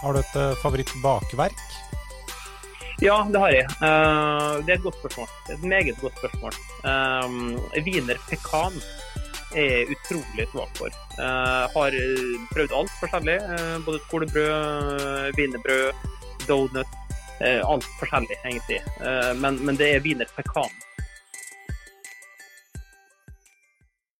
Har du et eh, favorittbakverk? Ja, det har jeg. Eh, det er et godt spørsmål. Et meget godt spørsmål. Eh, wiener pekan er jeg utrolig svak for. Har prøvd alt forskjellig. Både skolebrød, wienerbrød, donut. alt forskjellig, egentlig. Men, men, det er wiener pekan